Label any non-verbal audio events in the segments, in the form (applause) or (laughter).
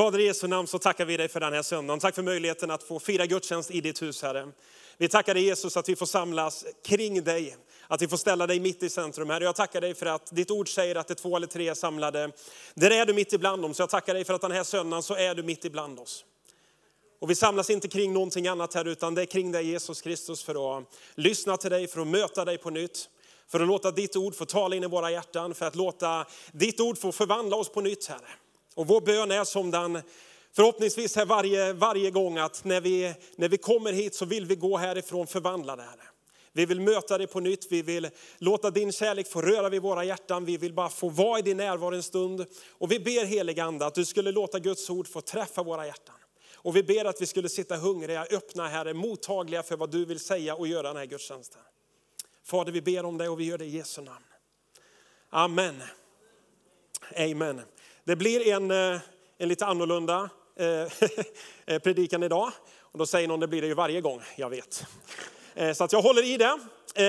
Fader i Jesu namn så tackar vi dig för den här söndagen. Tack för möjligheten att få fira gudstjänst i ditt hus Herre. Vi tackar dig Jesus att vi får samlas kring dig, att vi får ställa dig mitt i centrum. Herre, jag tackar dig för att ditt ord säger att det är två eller tre är samlade. Där är du mitt ibland dem, så jag tackar dig för att den här söndagen så är du mitt ibland oss. Och vi samlas inte kring någonting annat här utan det är kring dig Jesus Kristus för att lyssna till dig, för att möta dig på nytt. För att låta ditt ord få tala in i våra hjärtan, för att låta ditt ord få förvandla oss på nytt Herre. Och vår bön är som den förhoppningsvis här varje, varje gång att när vi, när vi kommer hit så vill vi gå härifrån förvandlade Herre. Vi vill möta dig på nytt, vi vill låta din kärlek få röra vid våra hjärtan, vi vill bara få vara i din närvaro en stund. Och vi ber heliga Ande att du skulle låta Guds ord få träffa våra hjärtan. Och vi ber att vi skulle sitta hungriga, öppna Herre, mottagliga för vad du vill säga och göra den här gudstjänsten. Fader, vi ber om det och vi gör det i Jesu namn. Amen. Amen. Det blir en, eh, en lite annorlunda eh, (laughs) eh, predikan idag. Och då säger någon, det blir det ju varje gång, jag vet. Så att jag håller i det. Eh,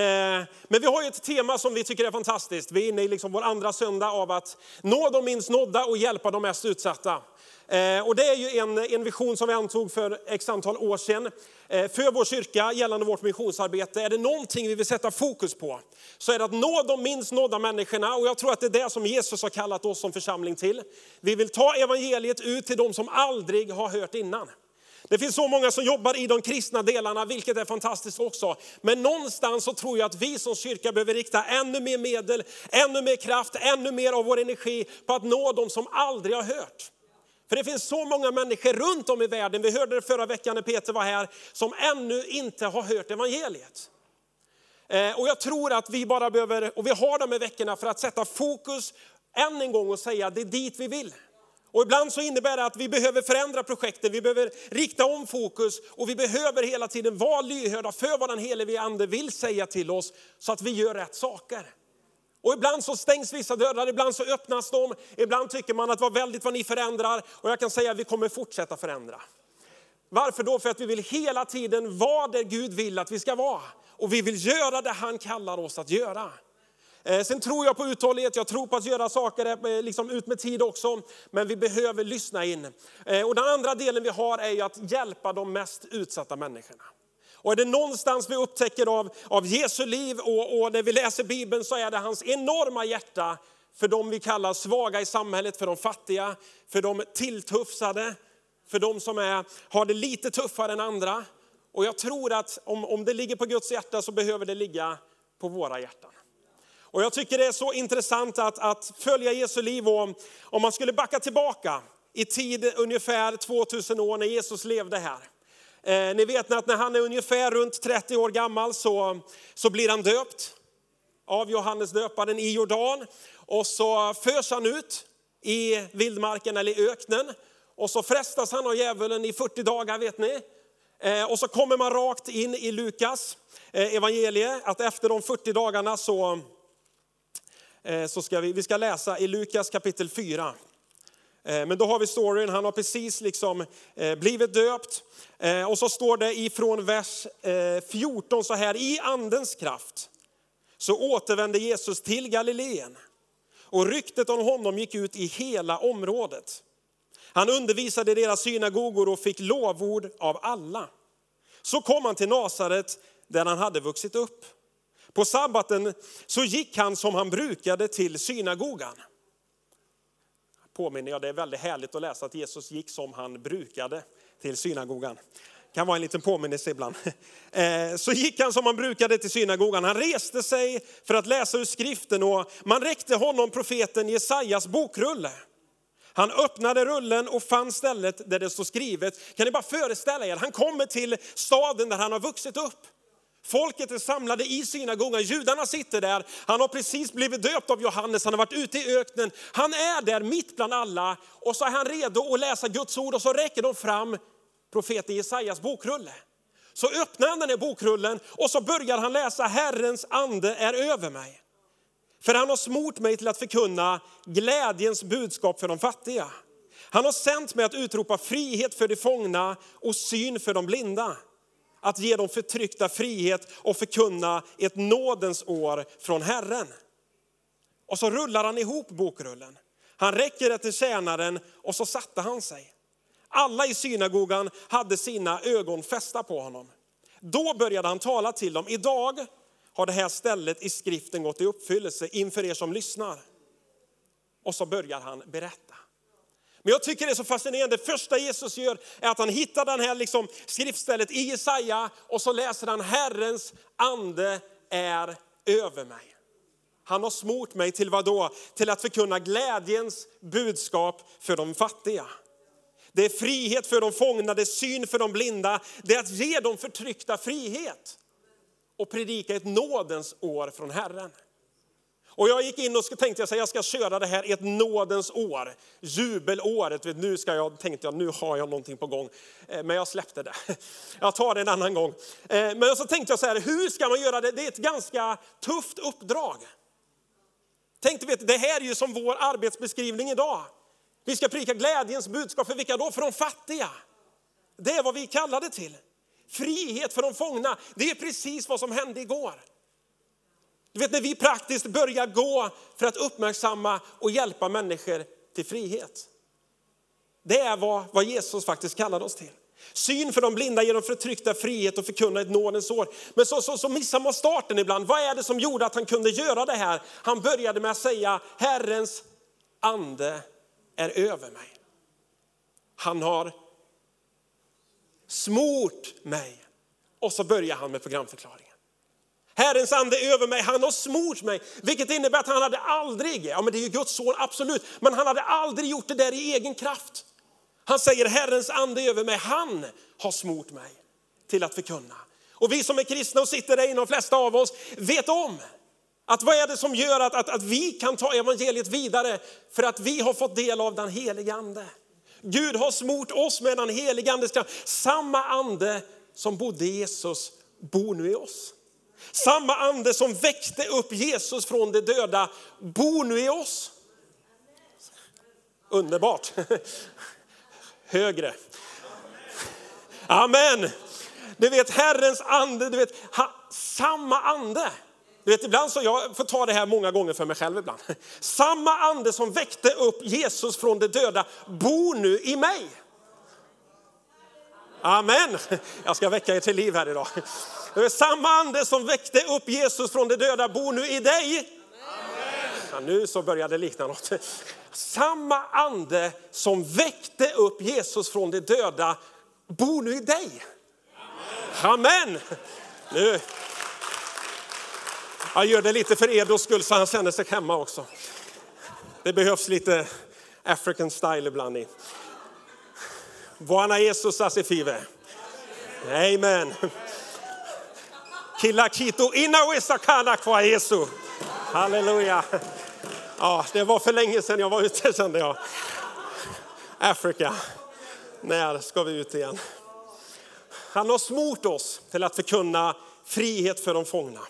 men vi har ju ett tema som vi tycker är fantastiskt. Vi är inne i liksom vår andra söndag av att nå de minst nådda och hjälpa de mest utsatta. Eh, och det är ju en, en vision som vi antog för x antal år sedan eh, för vår kyrka gällande vårt missionsarbete. Är det någonting vi vill sätta fokus på så är det att nå de minst nådda människorna och jag tror att det är det som Jesus har kallat oss som församling till. Vi vill ta evangeliet ut till de som aldrig har hört innan. Det finns så många som jobbar i de kristna delarna, vilket är fantastiskt också. Men någonstans så tror jag att vi som kyrka behöver rikta ännu mer medel, ännu mer kraft, ännu mer av vår energi på att nå dem som aldrig har hört. För det finns så många människor runt om i världen, vi hörde det förra veckan när Peter var här, som ännu inte har hört evangeliet. Eh, och jag tror att vi bara behöver, och vi har de här veckorna för att sätta fokus än en gång och säga det är dit vi vill. Och ibland så innebär det att vi behöver förändra projekten, vi behöver rikta om fokus och vi behöver hela tiden vara lyhörda för vad den helige Ande vill säga till oss så att vi gör rätt saker. Och ibland så stängs vissa dörrar, ibland så öppnas de. Ibland tycker man att vad väldigt vad ni förändrar. Och jag kan säga att vi kommer fortsätta förändra. Varför då? För att vi vill hela tiden vara där Gud vill att vi ska vara. Och vi vill göra det han kallar oss att göra. Eh, sen tror jag på uthållighet, jag tror på att göra saker eh, liksom ut med tid också. Men vi behöver lyssna in. Eh, och den andra delen vi har är att hjälpa de mest utsatta människorna. Och är det någonstans vi upptäcker av, av Jesu liv och, och när vi läser Bibeln så är det hans enorma hjärta för de vi kallar svaga i samhället, för de fattiga, för de tilltufsade, för de som är, har det lite tuffare än andra. Och jag tror att om, om det ligger på Guds hjärta så behöver det ligga på våra hjärtan. Och jag tycker det är så intressant att, att följa Jesu liv och om man skulle backa tillbaka i tid ungefär 2000 år när Jesus levde här. Eh, ni vet att när han är ungefär runt 30 år gammal så, så blir han döpt av Johannes döparen i Jordan. Och så förs han ut i vildmarken eller i öknen. Och så frestas han av djävulen i 40 dagar vet ni. Eh, och så kommer man rakt in i Lukas eh, evangelie att efter de 40 dagarna så, Eh, så ska vi, vi ska läsa i Lukas kapitel 4. Eh, men då har vi storyn, han har precis liksom eh, blivit döpt. Och så står det ifrån vers 14 så här, i andens kraft så återvände Jesus till Galileen. Och ryktet om honom gick ut i hela området. Han undervisade i deras synagogor och fick lovord av alla. Så kom han till Nasaret där han hade vuxit upp. På sabbaten så gick han som han brukade till synagogan påminner jag, det är väldigt härligt att läsa att Jesus gick som han brukade till synagogan. kan vara en liten påminnelse ibland. (laughs) Eh, så gick han som han brukade till synagogan. Han reste sig för att läsa ur skriften och man räckte honom profeten Jesajas bokrulle. Han öppnade rullen och fann stället där det står skrivet. Kan ni bara föreställa er, han kommer till staden där han har vuxit upp. Folket är samlade i synagogan, judarna sitter där. Han har precis blivit döpt av Johannes, han har varit ute i öknen. Han är där mitt bland alla och så är han redo att läsa Guds ord och så räcker de fram profeten Jesajas bokrulle. Så öppnar han den här bokrullen och så börjar han läsa Herrens ande är över mig. För han har smort mig till att förkunna glädjens budskap för de fattiga. Han har sänt mig att utropa frihet för de fångna och syn för de blinda att ge de förtryckta frihet och förkunna ett nådens år från Herren. Och så rullar han ihop bokrullen. Han räcker det till tjänaren och så satte han sig. Alla i synagogan hade sina ögon fästa på honom. Då började han tala till dem. Idag har det här stället i skriften gått i uppfyllelse inför er som lyssnar. Och så börjar han berätta. Men jag tycker det är så fascinerande. Det första Jesus gör är att han hittar den här liksom skriftstället i Jesaja och så läser han Herrens ande är över mig. Han har smort mig till vad då? Till att förkunna glädjens budskap för de fattiga. Det är frihet för de fångna, det är syn för de blinda, det är att ge de förtryckta frihet och predika ett nådens år från Herren. Och jag gick in och tänkte att jag ska köra det här ett nådens år, jubelåret. Nu ska jag, tänkte jag, nu har jag någonting på gång. Eh, men jag släppte det. (laughs) Jag tar det en annan gång. Eh, men så tänkte jag så här, hur ska man göra det? Det är ett ganska tufft uppdrag. Tänk, vet, det här är ju som vår arbetsbeskrivning idag. Vi ska prika glädjens budskap för vilka då? För de fattiga. Det är vad vi kallade till. Frihet för de fångna. Det är precis vad som hände igår. Du vet när vi praktiskt börjar gå för att uppmärksamma och hjälpa människor till frihet. Det är vad, vad Jesus faktiskt kallade oss till. Syn för de blinda genom förtryckta frihet och förkunna ett nådens år. Men så, så, så missar man starten ibland. Vad är det som gjorde att han kunde göra det här? Han började med att säga Herrens ande är över mig. Han har smort mig. Och så börjar han med programförklaring. Herrens ande är över mig, han har smort mig. Vilket innebär att han hade aldrig, ja men det är ju Guds son absolut, men han hade aldrig gjort det där i egen kraft. Han säger Herrens ande är över mig, han har smort mig till att förkunna. Och vi som är kristna och sitter där inne, de flesta av oss, vet om att vad är det som gör att, att, att vi kan ta evangeliet vidare? För att vi har fått del av den helige ande. Gud har smort oss med den helige andes kraft. Samma ande som bodde i Jesus bor nu i oss. Samma ande som väckte upp Jesus från de döda bor nu i oss. Underbart. (laughs) Högre. Amen. Du vet Herrens ande, du vet samma ande. Du vet, ibland så jag får ta det här många gånger för mig själv ibland. Samma ande som väckte upp Jesus från de döda bor nu i mig. Amen. Jag ska väcka er till liv här idag. Samma ande som väckte upp Jesus från de döda bor nu i dig. Ja, nu så börjar det likna något. Samma ande som väckte upp Jesus från de döda bor nu i dig. Amen. Nu. Jag gör det lite för Edos skull så han känner sig hemma också. Det behövs lite African style ibland. I. Buona Jesus asifive. Amen. Kilakito inawesakana kwa Jesu. Halleluja. Ja, det var för länge sedan jag var ute kände jag. Afrika. När ska vi ut igen? Han har smort oss till att förkunna frihet för de fångna.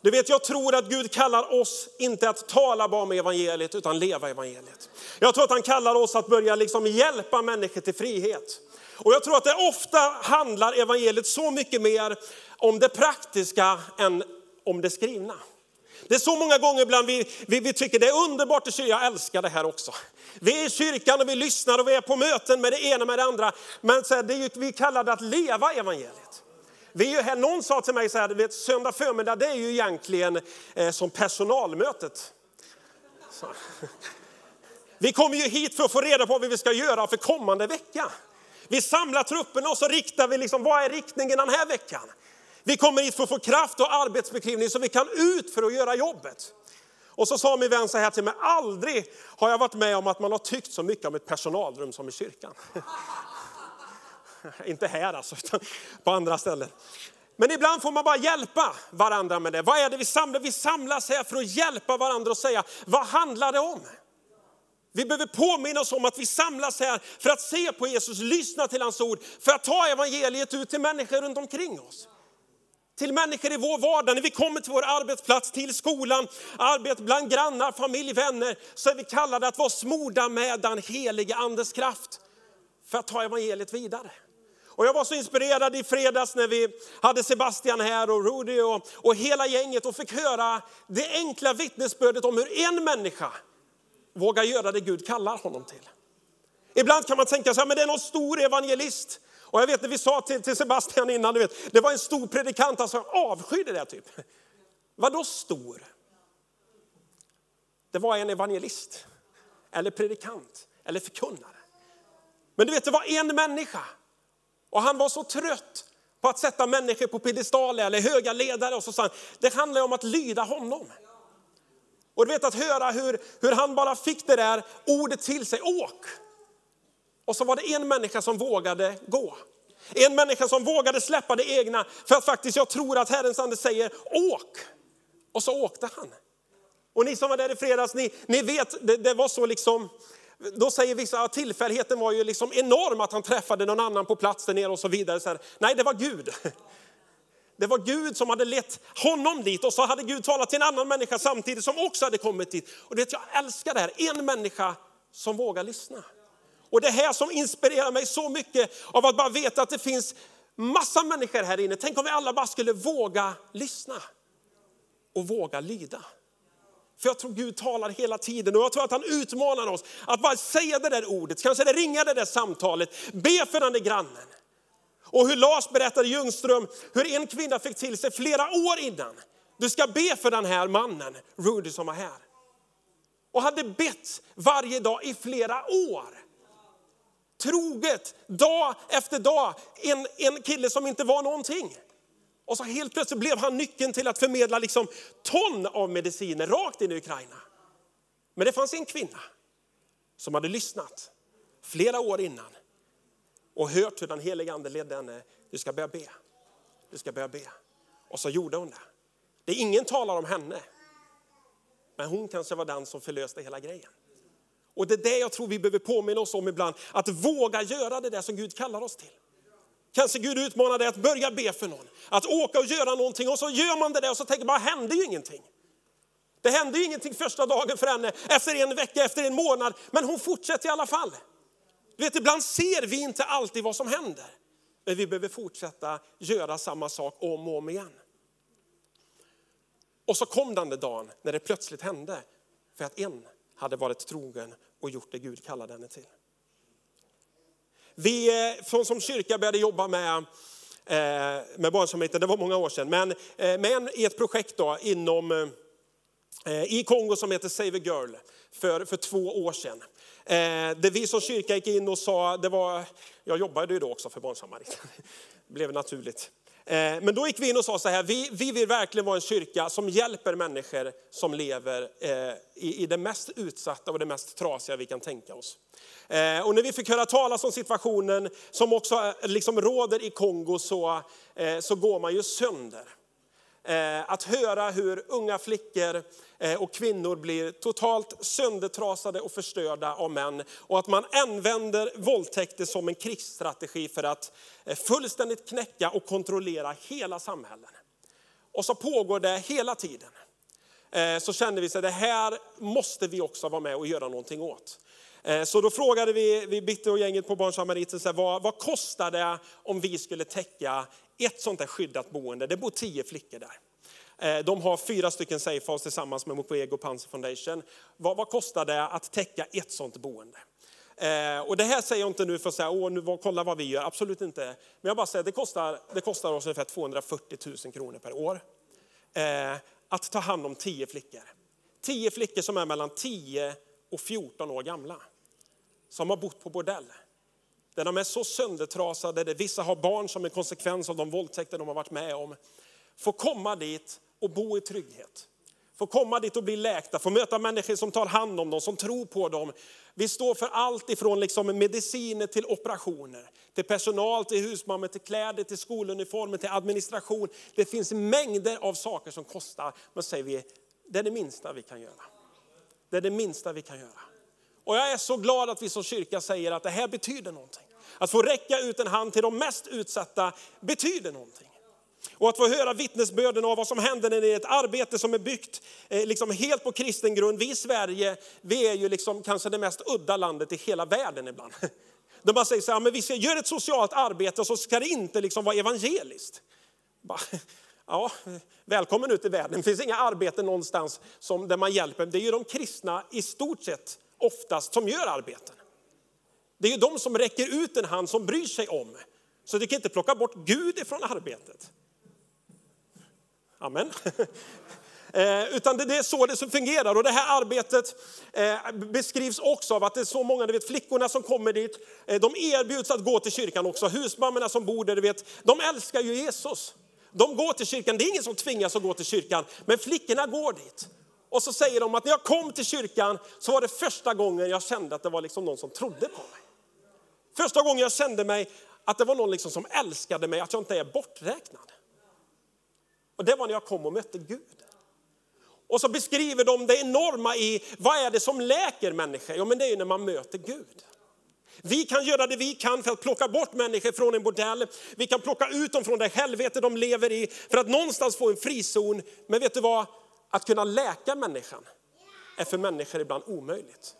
Du vet, jag tror att Gud kallar oss inte att tala bara om evangeliet utan leva evangeliet. Jag tror att han kallar oss att börja liksom hjälpa människor till frihet. Och jag tror att det ofta handlar evangeliet så mycket mer om det praktiska än om det skrivna. Det är så många gånger ibland vi, vi, vi tycker det är underbart i kyrkan, jag älskar det här också. Vi är i kyrkan och vi lyssnar och vi är på möten med det ena med det andra. Men så här, det är ju, vi kallar det att leva evangeliet. Vi är här, någon sa till mig så här, vet, söndag förmiddag det är ju egentligen eh, som personalmötet. Så. Vi kommer ju hit för att få reda på vad vi ska göra för kommande vecka. Vi samlar trupperna och så riktar vi, liksom, vad är riktningen den här veckan? Vi kommer hit för att få kraft och arbetsbeskrivning så vi kan ut för att göra jobbet. Och så sa min vän så här till mig, aldrig har jag varit med om att man har tyckt så mycket om ett personalrum som i kyrkan. (laughs) Inte här alltså, utan på andra ställen. Men ibland får man bara hjälpa varandra med det. Vad är det vi samlar? Vi samlas här för att hjälpa varandra och säga, vad handlar det om? Vi behöver påminna oss om att vi samlas här för att se på Jesus, lyssna till hans ord, för att ta evangeliet ut till människor runt omkring oss. Till människor i vår vardag, när vi kommer till vår arbetsplats, till skolan, arbete bland grannar, familj, vänner, så är vi kallade att vara smorda med den heliga andes kraft för att ta evangeliet vidare. Och jag var så inspirerad i fredags när vi hade Sebastian här och Rudy och, och hela gänget och fick höra det enkla vittnesbördet om hur en människa vågar göra det Gud kallar honom till. Ibland kan man tänka så här, men det är någon stor evangelist. Och jag vet när vi sa till, till Sebastian innan, du vet, det var en stor predikant, alltså avskydde det typ. Vadå stor? Det var en evangelist, eller predikant, eller förkunnare. Men du vet, det var en människa. Och han var så trött på att sätta människor på piedestaler eller höga ledare. Och så sa han, det handlar om att lyda honom. Och du vet att höra hur, hur han bara fick det där ordet till sig, åk. Och så var det en människa som vågade gå. En människa som vågade släppa det egna för att faktiskt jag tror att Herrens ande säger åk. Och så åkte han. Och ni som var där i fredags, ni, ni vet, det, det var så liksom, då säger vissa att tillfälligheten var ju liksom enorm att han träffade någon annan på plats där nere och så vidare. Så här, nej, det var Gud. (laughs) Det var Gud som hade lett honom dit och så hade Gud talat till en annan människa samtidigt som också hade kommit dit. Och det, jag älskar det här, en människa som vågar lyssna. Och det här som inspirerar mig så mycket av att bara veta att det finns massa människor här inne. Tänk om vi alla bara skulle våga lyssna och våga lyda. För jag tror Gud talar hela tiden och jag tror att han utmanar oss att bara säga det där ordet, kanske det ringa det där samtalet, be för den där grannen. Och hur Lars berättade i Ljungström hur en kvinna fick till sig flera år innan. Du ska be för den här mannen, Rudy som var här. Och hade bett varje dag i flera år. Troget, dag efter dag, en, en kille som inte var någonting. Och så helt plötsligt blev han nyckeln till att förmedla liksom ton av mediciner rakt in i Ukraina. Men det fanns en kvinna som hade lyssnat flera år innan och hört hur den helige ande ledde henne. Du ska börja be. Du ska börja be. Och så gjorde hon det. Det är ingen talar om henne. Men hon kanske var den som förlöste hela grejen. Och det är det jag tror vi behöver påminna oss om ibland. Att våga göra det där som Gud kallar oss till. Kanske Gud utmanar dig att börja be för någon. Att åka och göra någonting och så gör man det där och så tänker man, händer ju ingenting. Det hände ju ingenting första dagen för henne, efter en vecka, efter en månad. Men hon fortsätter i alla fall. Du vet, ibland ser vi inte alltid vad som händer. Men vi behöver fortsätta göra samma sak om och om igen. Och så kom den där dagen när det plötsligt hände. För att en hade varit trogen och gjort det Gud kallade henne till. Vi eh, från som kyrka började jobba med eh, med barnsamheten, det var många år sedan, men eh, i ett projekt då, inom, eh, i Kongo som heter Save a Girl för, för två år sedan. Där vi som kyrka gick in och sa, det var, jag jobbade ju då också för barnsamariten, (laughs) det blev naturligt. Eh, men då gick vi in och sa så här, vi, vi vill verkligen vara en kyrka som hjälper människor som lever eh, i, i det mest utsatta och det mest trasiga vi kan tänka oss. Eh, och när vi fick höra talas om situationen som också liksom råder i Kongo så, så går man ju sönder. Eh, att höra hur unga flickor eh, och kvinnor blir totalt söndertrasade och förstörda av män. Och att man använder våldtäkter som en krigsstrategi för att eh, fullständigt knäcka och kontrollera hela samhällen. Och så pågår det hela tiden. Så kände vi att det här måste vi också vara med och göra någonting åt. Eh, så då frågade vi, vi Bitte och gänget på Barnsamariten, vad, vad kostar det om vi skulle täcka ett sånt där skyddat boende. Det bor tio flickor där. Eh, de har fyra stycken Safehouse tillsammans med Mukwege och Panzer Foundation. Vad, vad, kostar det att täcka ett sånt boende? Eh, och det här säger jag inte nu för att säga, åh, nu, kolla vad vi gör, absolut inte. Men jag bara säger, det kostar, det kostar oss ungefär 240 000 kronor per år. Eh, att ta hand om tio flickor. Tio flickor som är mellan 10 och 14 år gamla. Som har bott på bordell där de är så söndertrasade, där vissa har barn som en konsekvens av de våldtäkter de har varit med om, får komma dit och bo i trygghet. Få komma dit och bli läkta, få möta människor som tar hand om dem, som tror på dem. Vi står för allt ifrån liksom mediciner till operationer, till personal, till husmammor, till kläder, till skoluniformer, till administration. Det finns mängder av saker som kostar, men säger vi, det är det minsta vi kan göra. Det är det minsta vi kan göra. Och jag är så glad att vi som kyrka säger att det här betyder någonting. Att få räcka ut en hand till de mest utsatta betyder någonting. Och att få höra vittnesbörden av vad som händer när det är ett arbete som är byggt eh, liksom helt på kristen grund. Vi i Sverige, vi är ju liksom kanske det mest udda landet i hela världen ibland. (laughs) De bara säger så här, men vi ska göra ett socialt arbete och så ska det inte liksom vara evangeliskt. (laughs) Ja, välkommen ut i världen. Det finns inga arbeten någonstans som, där man hjälper. Det är ju de kristna i stort sett oftast som gör arbeten. Det är ju de som räcker ut en hand som bryr sig om. Så du kan inte plocka bort Gud ifrån arbetet. Amen. (laughs) Eh, utan det är så det fungerar. Och det här arbetet eh, beskrivs också av att det är så många, du vet flickorna som kommer dit, eh, de erbjuds att gå till kyrkan också. Husmammorna som bor där, du vet, de älskar ju Jesus. De går till kyrkan, det är ingen som tvingas att gå till kyrkan, men flickorna går dit. Och så säger de att när jag kom till kyrkan så var det första gången jag kände att det var liksom någon som trodde på mig. Första gången jag kände mig att det var någon liksom som älskade mig, att jag inte är borträknad. Och det var när jag kom och mötte Gud. Och så beskriver de det enorma i vad är det som läker människor? Jo, men det är när man möter Gud. Vi kan göra det vi kan för att plocka bort människor från en bordell. Vi kan plocka ut dem från det helvete de lever i för att någonstans få en frizon. Men vet du vad? Att kunna läka människan är för människor ibland omöjligt.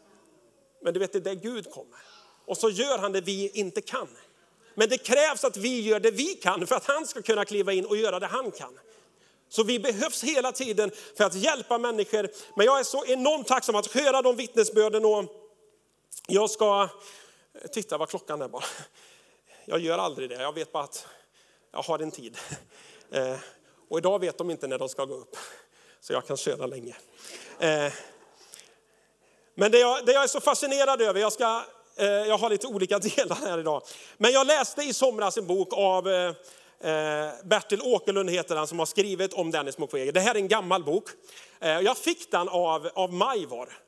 Men du vet, det är där Gud kommer. Och så gör han det vi inte kan. Men det krävs att vi gör det vi kan för att han ska kunna kliva in och göra det han kan. Så vi behövs hela tiden för att hjälpa människor. Men jag är så enormt tacksam att höra de vittnesbörden och jag ska, titta vad klockan är bara. Jag gör aldrig det, jag vet bara att jag har en tid. Eh, och idag vet de inte när de ska gå upp, så jag kan köra länge. Eh, men det jag, det jag är så fascinerad över, jag, ska, eh, jag har lite olika (laughs) delar här idag. Men jag läste i somras en bok av eh, eh, Bertil Åkerlund heter han som har skrivit om Dennis Mukwege. Det här är en gammal bok. Eh, jag fick den av, av Majvar.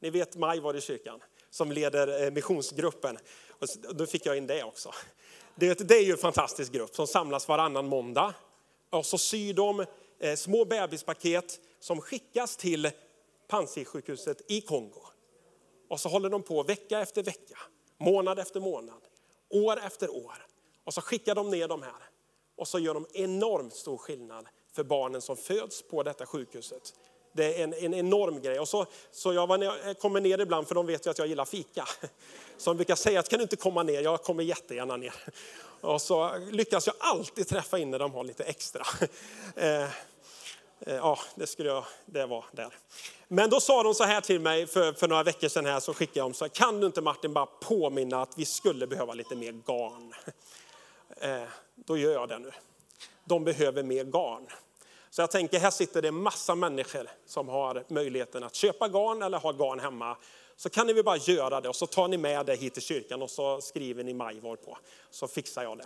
Ni vet Majvar i kyrkan som leder eh, missionsgruppen. Och då fick jag in det också. Det, det är ju en fantastisk grupp som samlas varannan måndag. Och så syr de Eh, små bebispaket som skickas till Panzisjukhuset i Kongo. Och så håller de på vecka efter vecka, månad efter månad, år efter år. Och så skickar de ner de här. Och så gör de enormt stor skillnad för barnen som föds på detta sjukhuset. Det är en, en enorm grej. Och så, så jag, var, jag kommer ner ibland, för de vet ju att jag gillar fika. (laughs) Så de brukar säga att kan du inte komma ner? Jag kommer jättegärna ner. (laughs) Och så lyckas jag alltid träffa in när de har lite extra. (laughs) Eh, eh, ja, det skulle jag, det var där. Men då sa de så här till mig för, för några veckor sedan här, så skickade jag dem så här, kan du inte Martin bara påminna att vi skulle behöva lite mer garn? Eh, då gör jag det nu. De behöver mer garn. Så jag tänker, här sitter det en massa människor som har möjligheten att köpa garn eller ha garn hemma. Så kan ni väl bara göra det och så tar ni med det hit till kyrkan och så skriver ni majvar på. Så fixar jag det.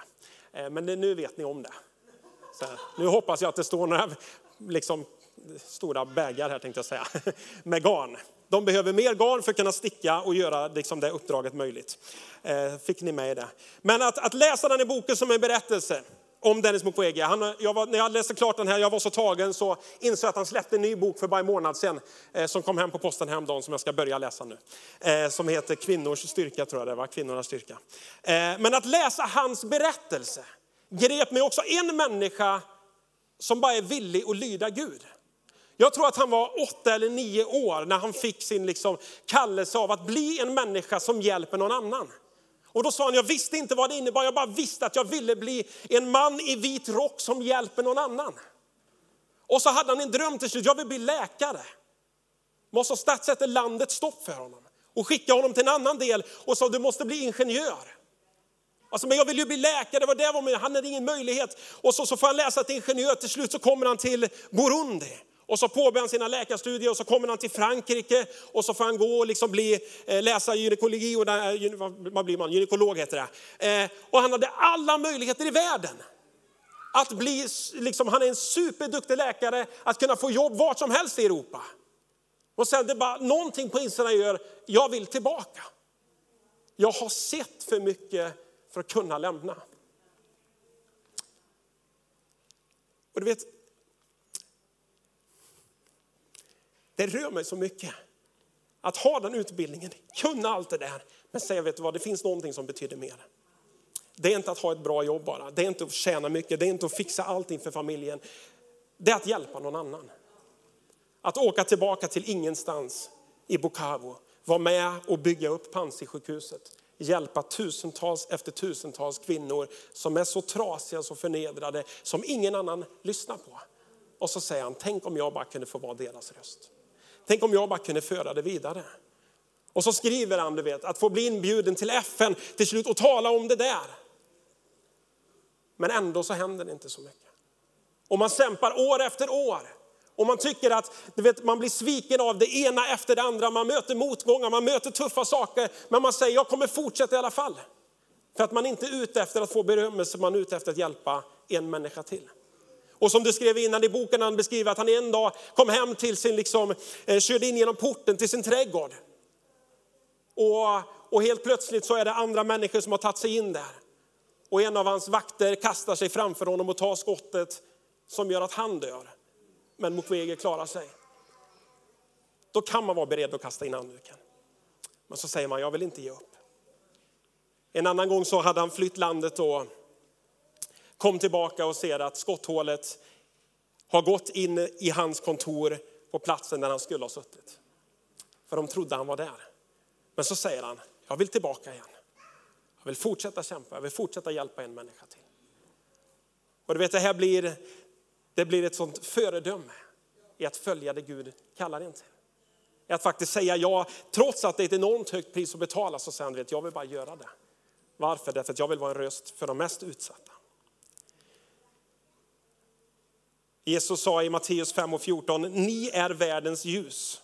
Eh, men det, nu vet ni om det. Så nu hoppas jag att det står några liksom, stora bägar här tänkte jag säga, (laughs) med garn. De behöver mer garn för att kunna sticka och göra liksom det uppdraget möjligt. Eh, fick ni med det. Men att, att läsa den här boken som en berättelse om Dennis Mukwege. Han, jag var, när jag läste klart den här, jag var så tagen så insåg jag att han släppte en ny bok för bara en månad sedan. Eh, som kom hem på posten häromdagen som jag ska börja läsa nu. Eh, som heter Kvinnors styrka tror jag det var, Kvinnornas styrka. Eh, men att läsa hans berättelse grep mig också en människa som bara är villig att lyda Gud. Jag tror att han var åtta eller nio år när han fick sin liksom kallelse av att bli en människa som hjälper någon annan. Och då sa han, jag visste inte vad det innebar, jag bara visste att jag ville bli en man i vit rock som hjälper någon annan. Och så hade han en dröm till slut, jag vill bli läkare. Men så sätter landet stopp för honom och skickar honom till en annan del och sa, du måste bli ingenjör. Alltså, men jag vill ju bli läkare, vad det var med. han hade ingen möjlighet. Och så, så får han läsa till ingenjör, till slut så kommer han till Burundi. Och så påbörjar han sina läkarstudier och så kommer han till Frankrike och så får han gå och liksom bli, eh, läsa gynekologi, och där, vad blir man? Gynekolog heter det. Eh, och han hade alla möjligheter i världen. Att bli, liksom, han är en superduktig läkare, att kunna få jobb vart som helst i Europa. Och sen det bara någonting på insidan gör, jag vill tillbaka. Jag har sett för mycket för att kunna lämna. Och du vet, Det rör mig så mycket. Att ha den utbildningen, kunna allt det där, men säga vet du vad, det finns någonting som betyder mer. Det är inte att ha ett bra jobb bara, det är inte att tjäna mycket, det är inte att fixa allting för familjen. Det är att hjälpa någon annan. Att åka tillbaka till ingenstans i Bukavu, vara med och bygga upp Panzisjukhuset, hjälpa tusentals efter tusentals kvinnor som är så trasiga så förnedrade som ingen annan lyssnar på. Och så säger han, tänk om jag bara kunde få vara deras röst. Tänk om jag bara kunde föra det vidare. Och så skriver han, du vet, att få bli inbjuden till FN till slut och tala om det där. Men ändå så händer det inte så mycket. Och man kämpar år efter år. Och man tycker att du vet, man blir sviken av det ena efter det andra. Man möter motgångar, man möter tuffa saker. Men man säger, jag kommer fortsätta i alla fall. För att man inte är ute efter att få berömmelse, man är ute efter att hjälpa en människa till. Och som du skrev innan i boken, han beskriver att han en dag kom hem till sin, liksom, eh, körde in genom porten till sin trädgård. Och, och helt plötsligt så är det andra människor som har tagit sig in där. Och en av hans vakter kastar sig framför honom och tar skottet som gör att han dör. Men Mukwege klarar sig. Då kan man vara beredd att kasta in handduken. Men så säger man, jag vill inte ge upp. En annan gång så hade han flytt landet och kom tillbaka och ser att skotthålet har gått in i hans kontor på platsen där han skulle ha suttit. För de trodde han var där. Men så säger han, jag vill tillbaka igen. Jag vill fortsätta kämpa, jag vill fortsätta hjälpa en människa till. Och du vet, det här blir, det blir ett sånt föredöme i att följa det Gud kallar en till. I att faktiskt säga ja, trots att det är ett enormt högt pris att betala, så säger han, vet, jag vill bara göra det. Varför? Därför att jag vill vara en röst för de mest utsatta. Jesus sa i Matteus 5 och 14, ni är världens ljus.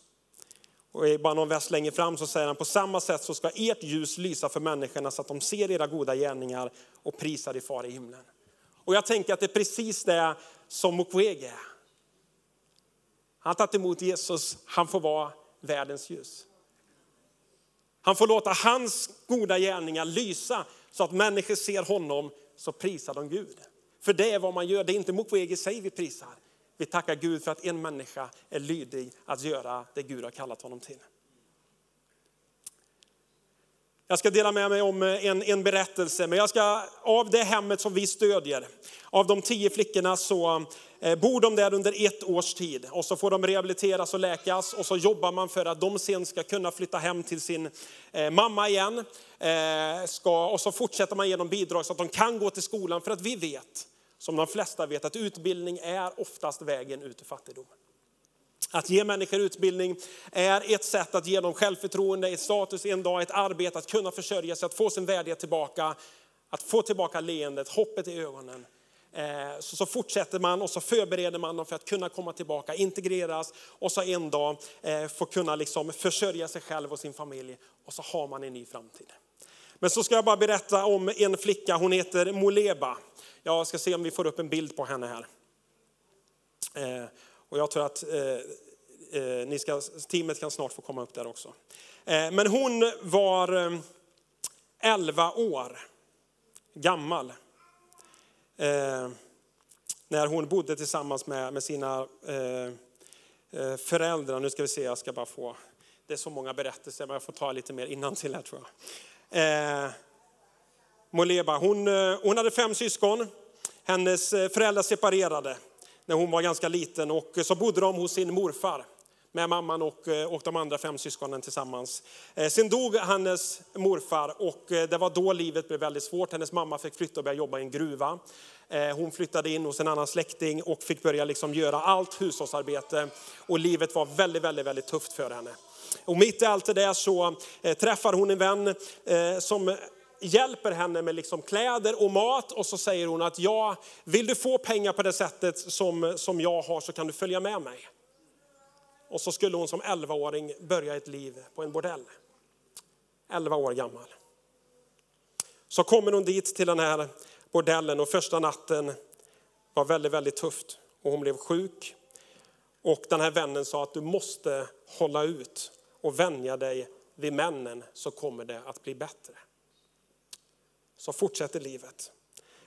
Och bara någon vers längre fram så säger han, på samma sätt så ska ert ljus lysa för människorna så att de ser era goda gärningar och prisar er far i himlen. Och jag tänker att det är precis det som Mukwege är. Han har tagit emot Jesus, han får vara världens ljus. Han får låta hans goda gärningar lysa så att människor ser honom så prisar de Gud. För det är vad man gör, det är inte Mukwege i sig vi prisar. Vi tackar Gud för att en människa är lydig att göra det Gud har kallat honom till. Jag ska dela med mig om eh, en, en berättelse, men jag ska, av det hemmet som vi stödjer, av de tio flickorna så eh, bor de där under ett års tid och så får de rehabiliteras och läkas och så jobbar man för att de sen ska kunna flytta hem till sin eh, mamma igen. Eh, ska, och så fortsätter man ge dem bidrag så att de kan gå till skolan för att vi vet, som de flesta vet, att utbildning är oftast vägen ut ur fattigdom. Att ge människor utbildning är ett sätt att ge dem självförtroende, ett status en dag, ett arbete, att kunna försörja sig, att få sin värdighet tillbaka, att få tillbaka leendet, hoppet i ögonen. Eh, så, så fortsätter man och så förbereder man dem för att kunna komma tillbaka, integreras och så en dag eh, få kunna liksom försörja sig själv och sin familj och så har man en ny framtid. Men så ska jag bara berätta om en flicka, hon heter Moleba. Jag ska se om vi får upp en bild på henne här. Eh, och jag tror att eh, eh, ni ska, teamet kan snart få komma upp där också. Eh, men hon var eh, 11 år gammal eh, när hon bodde tillsammans med, med sina eh, föräldrar. Nu ska vi se, jag ska bara få, det är så många berättelser men jag får ta lite mer innantill här tror jag. Moleba, hon, eh, hon hade fem syskon. Hennes eh, föräldrar separerade när hon var ganska liten och så bodde de hos sin morfar med mamman och, eh, och de andra fem syskonen tillsammans. Sen dog hennes morfar och det var då livet blev väldigt svårt. Hennes mamma fick flytta och börja jobba i en gruva. Hon flyttade in hos en annan släkting och fick börja liksom göra allt hushållsarbete och livet var väldigt, väldigt, väldigt tufft för henne. Och mitt i allt det där så träffar hon en vän som hjälper henne med liksom kläder och mat och så säger hon att ja, vill du få pengar på det sättet som, som jag har så kan du följa med mig. Och så skulle hon som 11-åring börja ett liv på en bordell. 11 år gammal. Så kommer hon dit till den här bordellen och första natten var väldigt, väldigt tufft. Och hon blev sjuk. Och den här vännen sa att du måste hålla ut och vänja dig vid männen så kommer det att bli bättre så fortsätter livet.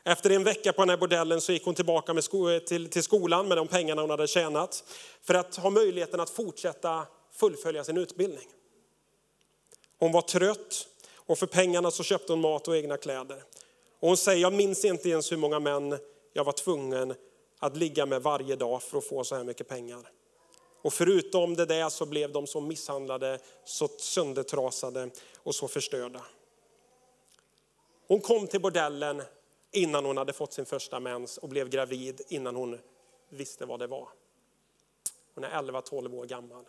Efter en vecka på den här bordellen så gick hon tillbaka med sko eh, till, till skolan med de pengarna hon hade tjänat för att ha möjligheten att fortsätta fullfölja sin utbildning. Hon var trött och för pengarna så köpte hon mat och egna kläder. Och hon säger, jag minns inte ens hur många män jag var tvungen att ligga med varje dag för att få så här mycket pengar. Och förutom det där så blev de så misshandlade, så söndertrasade och så förstörda. Hon kom till bordellen innan hon hade fått sin första mens och blev gravid innan hon visste vad det var. Hon är 11-12 år gammal.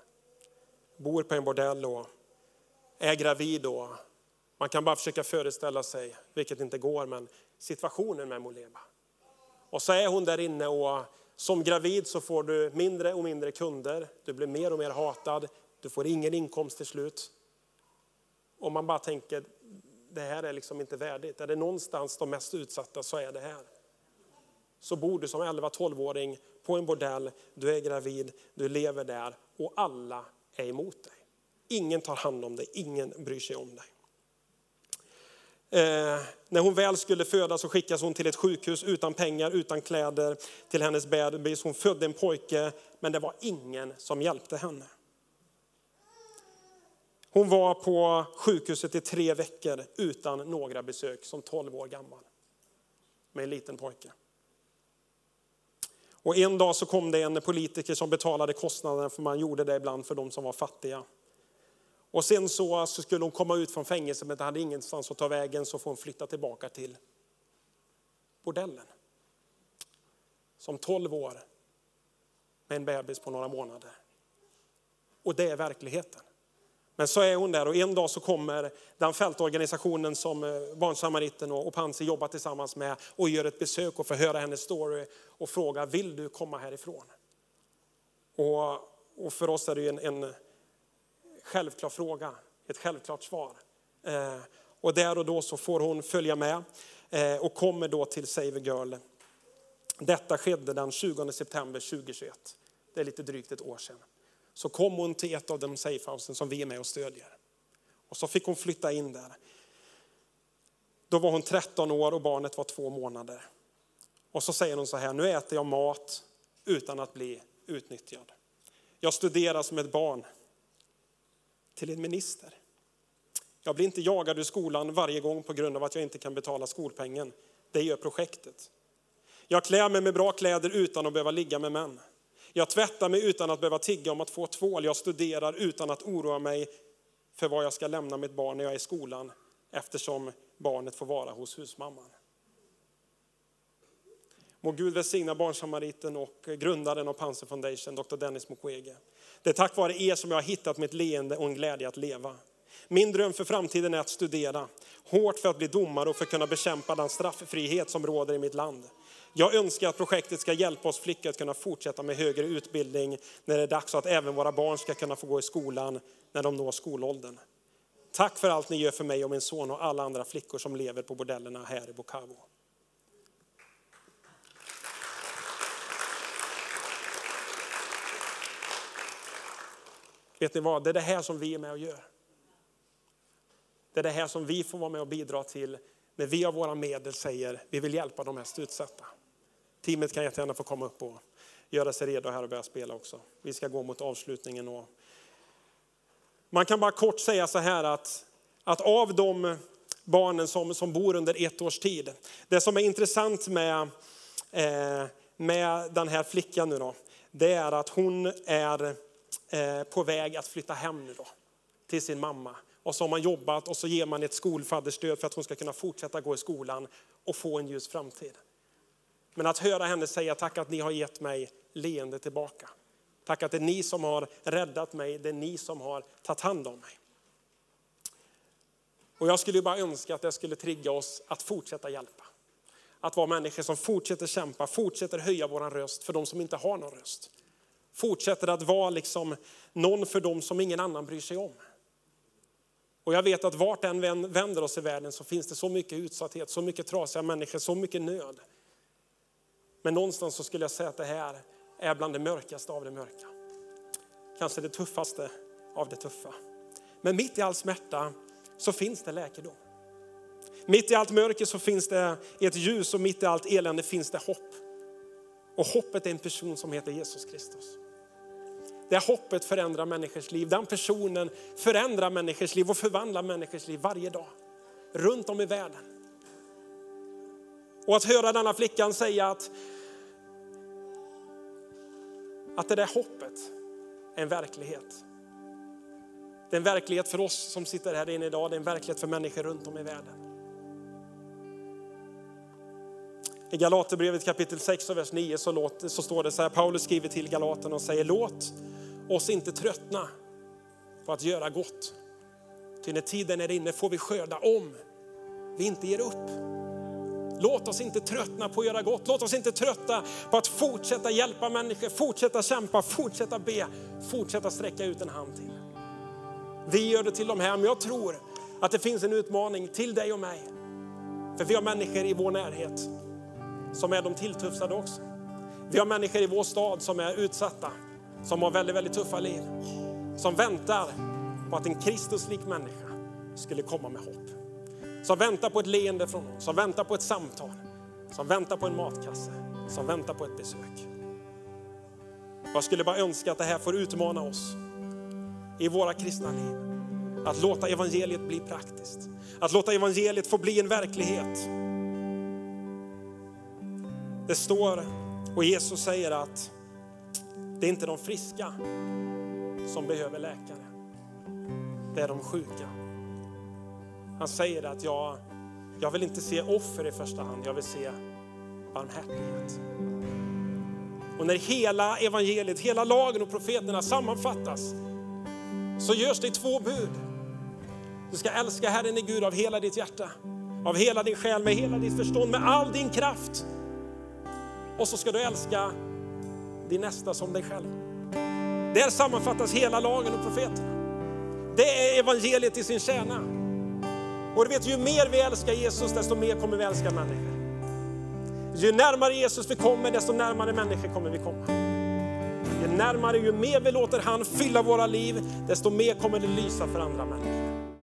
Bor på en bordell och är gravid Och Man kan bara försöka föreställa sig, vilket inte går, men situationen med Moleba. Och så är hon där inne och som gravid så får du mindre och mindre kunder. Du blir mer och mer hatad. Du får ingen inkomst till slut. Och man bara tänker, det här är liksom inte värdigt. Är det någonstans de mest utsatta så är det här. Så bor du som 11-12-åring på en bordell, du är gravid, du lever där och alla är emot dig. Ingen tar hand om dig, ingen bryr sig om dig. Eh, när hon väl skulle föda så skickas hon till ett sjukhus utan pengar, utan kläder till hennes bebis. Hon födde en pojke, men det var ingen som hjälpte henne. Hon var på sjukhuset i tre veckor utan några besök som 12 år gammal. Med en liten pojke. Och en dag så kom det en politiker som betalade kostnaderna, för man gjorde det ibland för de som var fattiga. Och sen så, så skulle hon komma ut från fängelset men hade ingenstans att ta vägen så får hon flytta tillbaka till bordellen. Som 12 år med en bebis på några månader. Och det är verkligheten. Men så är hon där och en dag så kommer den fältorganisationen som eh, Barnsamariten och Pansy jobbar tillsammans med och gör ett besök och får höra hennes story och frågar, vill du komma härifrån? Och, och för oss är det ju en, en självklar fråga, ett självklart svar. Eh, och där och då så får hon följa med eh, och kommer då till Save a Girl. Detta skedde den 20 september 2021. Det är lite drygt ett år sedan. Så kom hon till ett av de safehousen som vi är med och stödjer. Och så fick hon flytta in där. Då var hon 13 år och barnet var två månader. Och så säger hon så här, nu äter jag mat utan att bli utnyttjad. Jag studerar som ett barn till en minister. Jag blir inte jagad ur skolan varje gång på grund av att jag inte kan betala skolpengen. Det gör projektet. Jag klär mig med bra kläder utan att behöva ligga med män. Jag tvättar mig utan att behöva tigga om att få tvål. Jag studerar utan att oroa mig för var jag ska lämna mitt barn när jag är i skolan eftersom barnet får vara hos husmamman. Må Gud välsigna Barnsamariten och grundaren av Panzer Foundation, Dr. Dennis Mukwege. Det är tack vare er som jag har hittat mitt leende och en glädje att leva. Min dröm för framtiden är att studera hårt för att bli domare och för att kunna bekämpa den strafffrihet som råder i mitt land. Jag önskar att projektet ska hjälpa oss flickor att kunna fortsätta med högre utbildning när det är dags så att även våra barn ska kunna få gå i skolan när de når skolåldern. Tack för allt ni gör för mig och min son och alla andra flickor som lever på bordellerna här i Bukavu. Vet ni vad, det är det här som vi är med och gör. Det är det här som vi får vara med och bidra till när vi av våra medel säger vi vill hjälpa de mest utsatta. Teamet kan jättegärna få komma upp och göra sig redo här och börja spela också. Vi ska gå mot avslutningen. Och man kan bara kort säga så här att, att av de barnen som, som bor under ett års tid, det som är intressant med, eh, med den här flickan nu då, det är att hon är eh, på väg att flytta hem nu då, till sin mamma. Och så har man jobbat och så ger man ett skolfadderstöd för att hon ska kunna fortsätta gå i skolan och få en ljus framtid. Men att höra henne säga tack att ni har gett mig leende tillbaka. Tack att det är ni som har räddat mig, det är ni som har tagit hand om mig. Och jag skulle bara önska att det skulle trigga oss att fortsätta hjälpa. Att vara människor som fortsätter kämpa, fortsätter höja vår röst för de som inte har någon röst. Fortsätter att vara liksom någon för dem som ingen annan bryr sig om. Och jag vet att vart än vänder oss i världen så finns det så mycket utsatthet, så mycket trasiga människor, så mycket nöd. Men någonstans så skulle jag säga att det här är bland det mörkaste av det mörka. Kanske det tuffaste av det tuffa. Men mitt i all smärta så finns det läkedom. Mitt i allt mörker så finns det ett ljus och mitt i allt elände finns det hopp. Och hoppet är en person som heter Jesus Kristus. Det hoppet förändrar människors liv. Den personen förändrar människors liv och förvandlar människors liv varje dag. Runt om i världen. Och att höra denna flickan säga att, att det där hoppet är en verklighet. Det är en verklighet för oss som sitter här inne idag, det är en verklighet för människor runt om i världen. I Galaterbrevet kapitel 6 och vers 9 så, låter, så står det så här, Paulus skriver till Galaterna och säger låt oss inte tröttna på att göra gott. Ty när tiden är inne får vi skörda om vi inte ger upp. Låt oss inte tröttna på att göra gott. Låt oss inte trötta på att fortsätta hjälpa människor, fortsätta kämpa, fortsätta be, fortsätta sträcka ut en hand till. Vi gör det till de här, men jag tror att det finns en utmaning till dig och mig. För vi har människor i vår närhet som är de tilltufsade också. Vi har människor i vår stad som är utsatta, som har väldigt, väldigt tuffa liv. Som väntar på att en Kristuslik människa skulle komma med hopp. Som väntar på ett leende från någon, som väntar på ett samtal, som väntar på en matkasse, som väntar på ett besök. Jag skulle bara önska att det här får utmana oss i våra kristna liv. Att låta evangeliet bli praktiskt. Att låta evangeliet få bli en verklighet. Det står, och Jesus säger att det är inte de friska som behöver läkare. Det är de sjuka. Han säger att jag, jag vill inte se offer i första hand, jag vill se barmhärtighet. Och när hela evangeliet, hela lagen och profeterna sammanfattas så görs det i två bud. Du ska älska Herren i Gud av hela ditt hjärta, av hela din själ, med hela ditt förstånd, med all din kraft. Och så ska du älska din nästa som dig själv. Där sammanfattas hela lagen och profeterna. Det är evangeliet i sin kärna. Och du vet, ju mer vi älskar Jesus, desto mer kommer vi älska människor. Ju närmare Jesus vi kommer, desto närmare människor kommer vi komma. Ju närmare, ju mer vi låter han fylla våra liv, desto mer kommer det lysa för andra människor.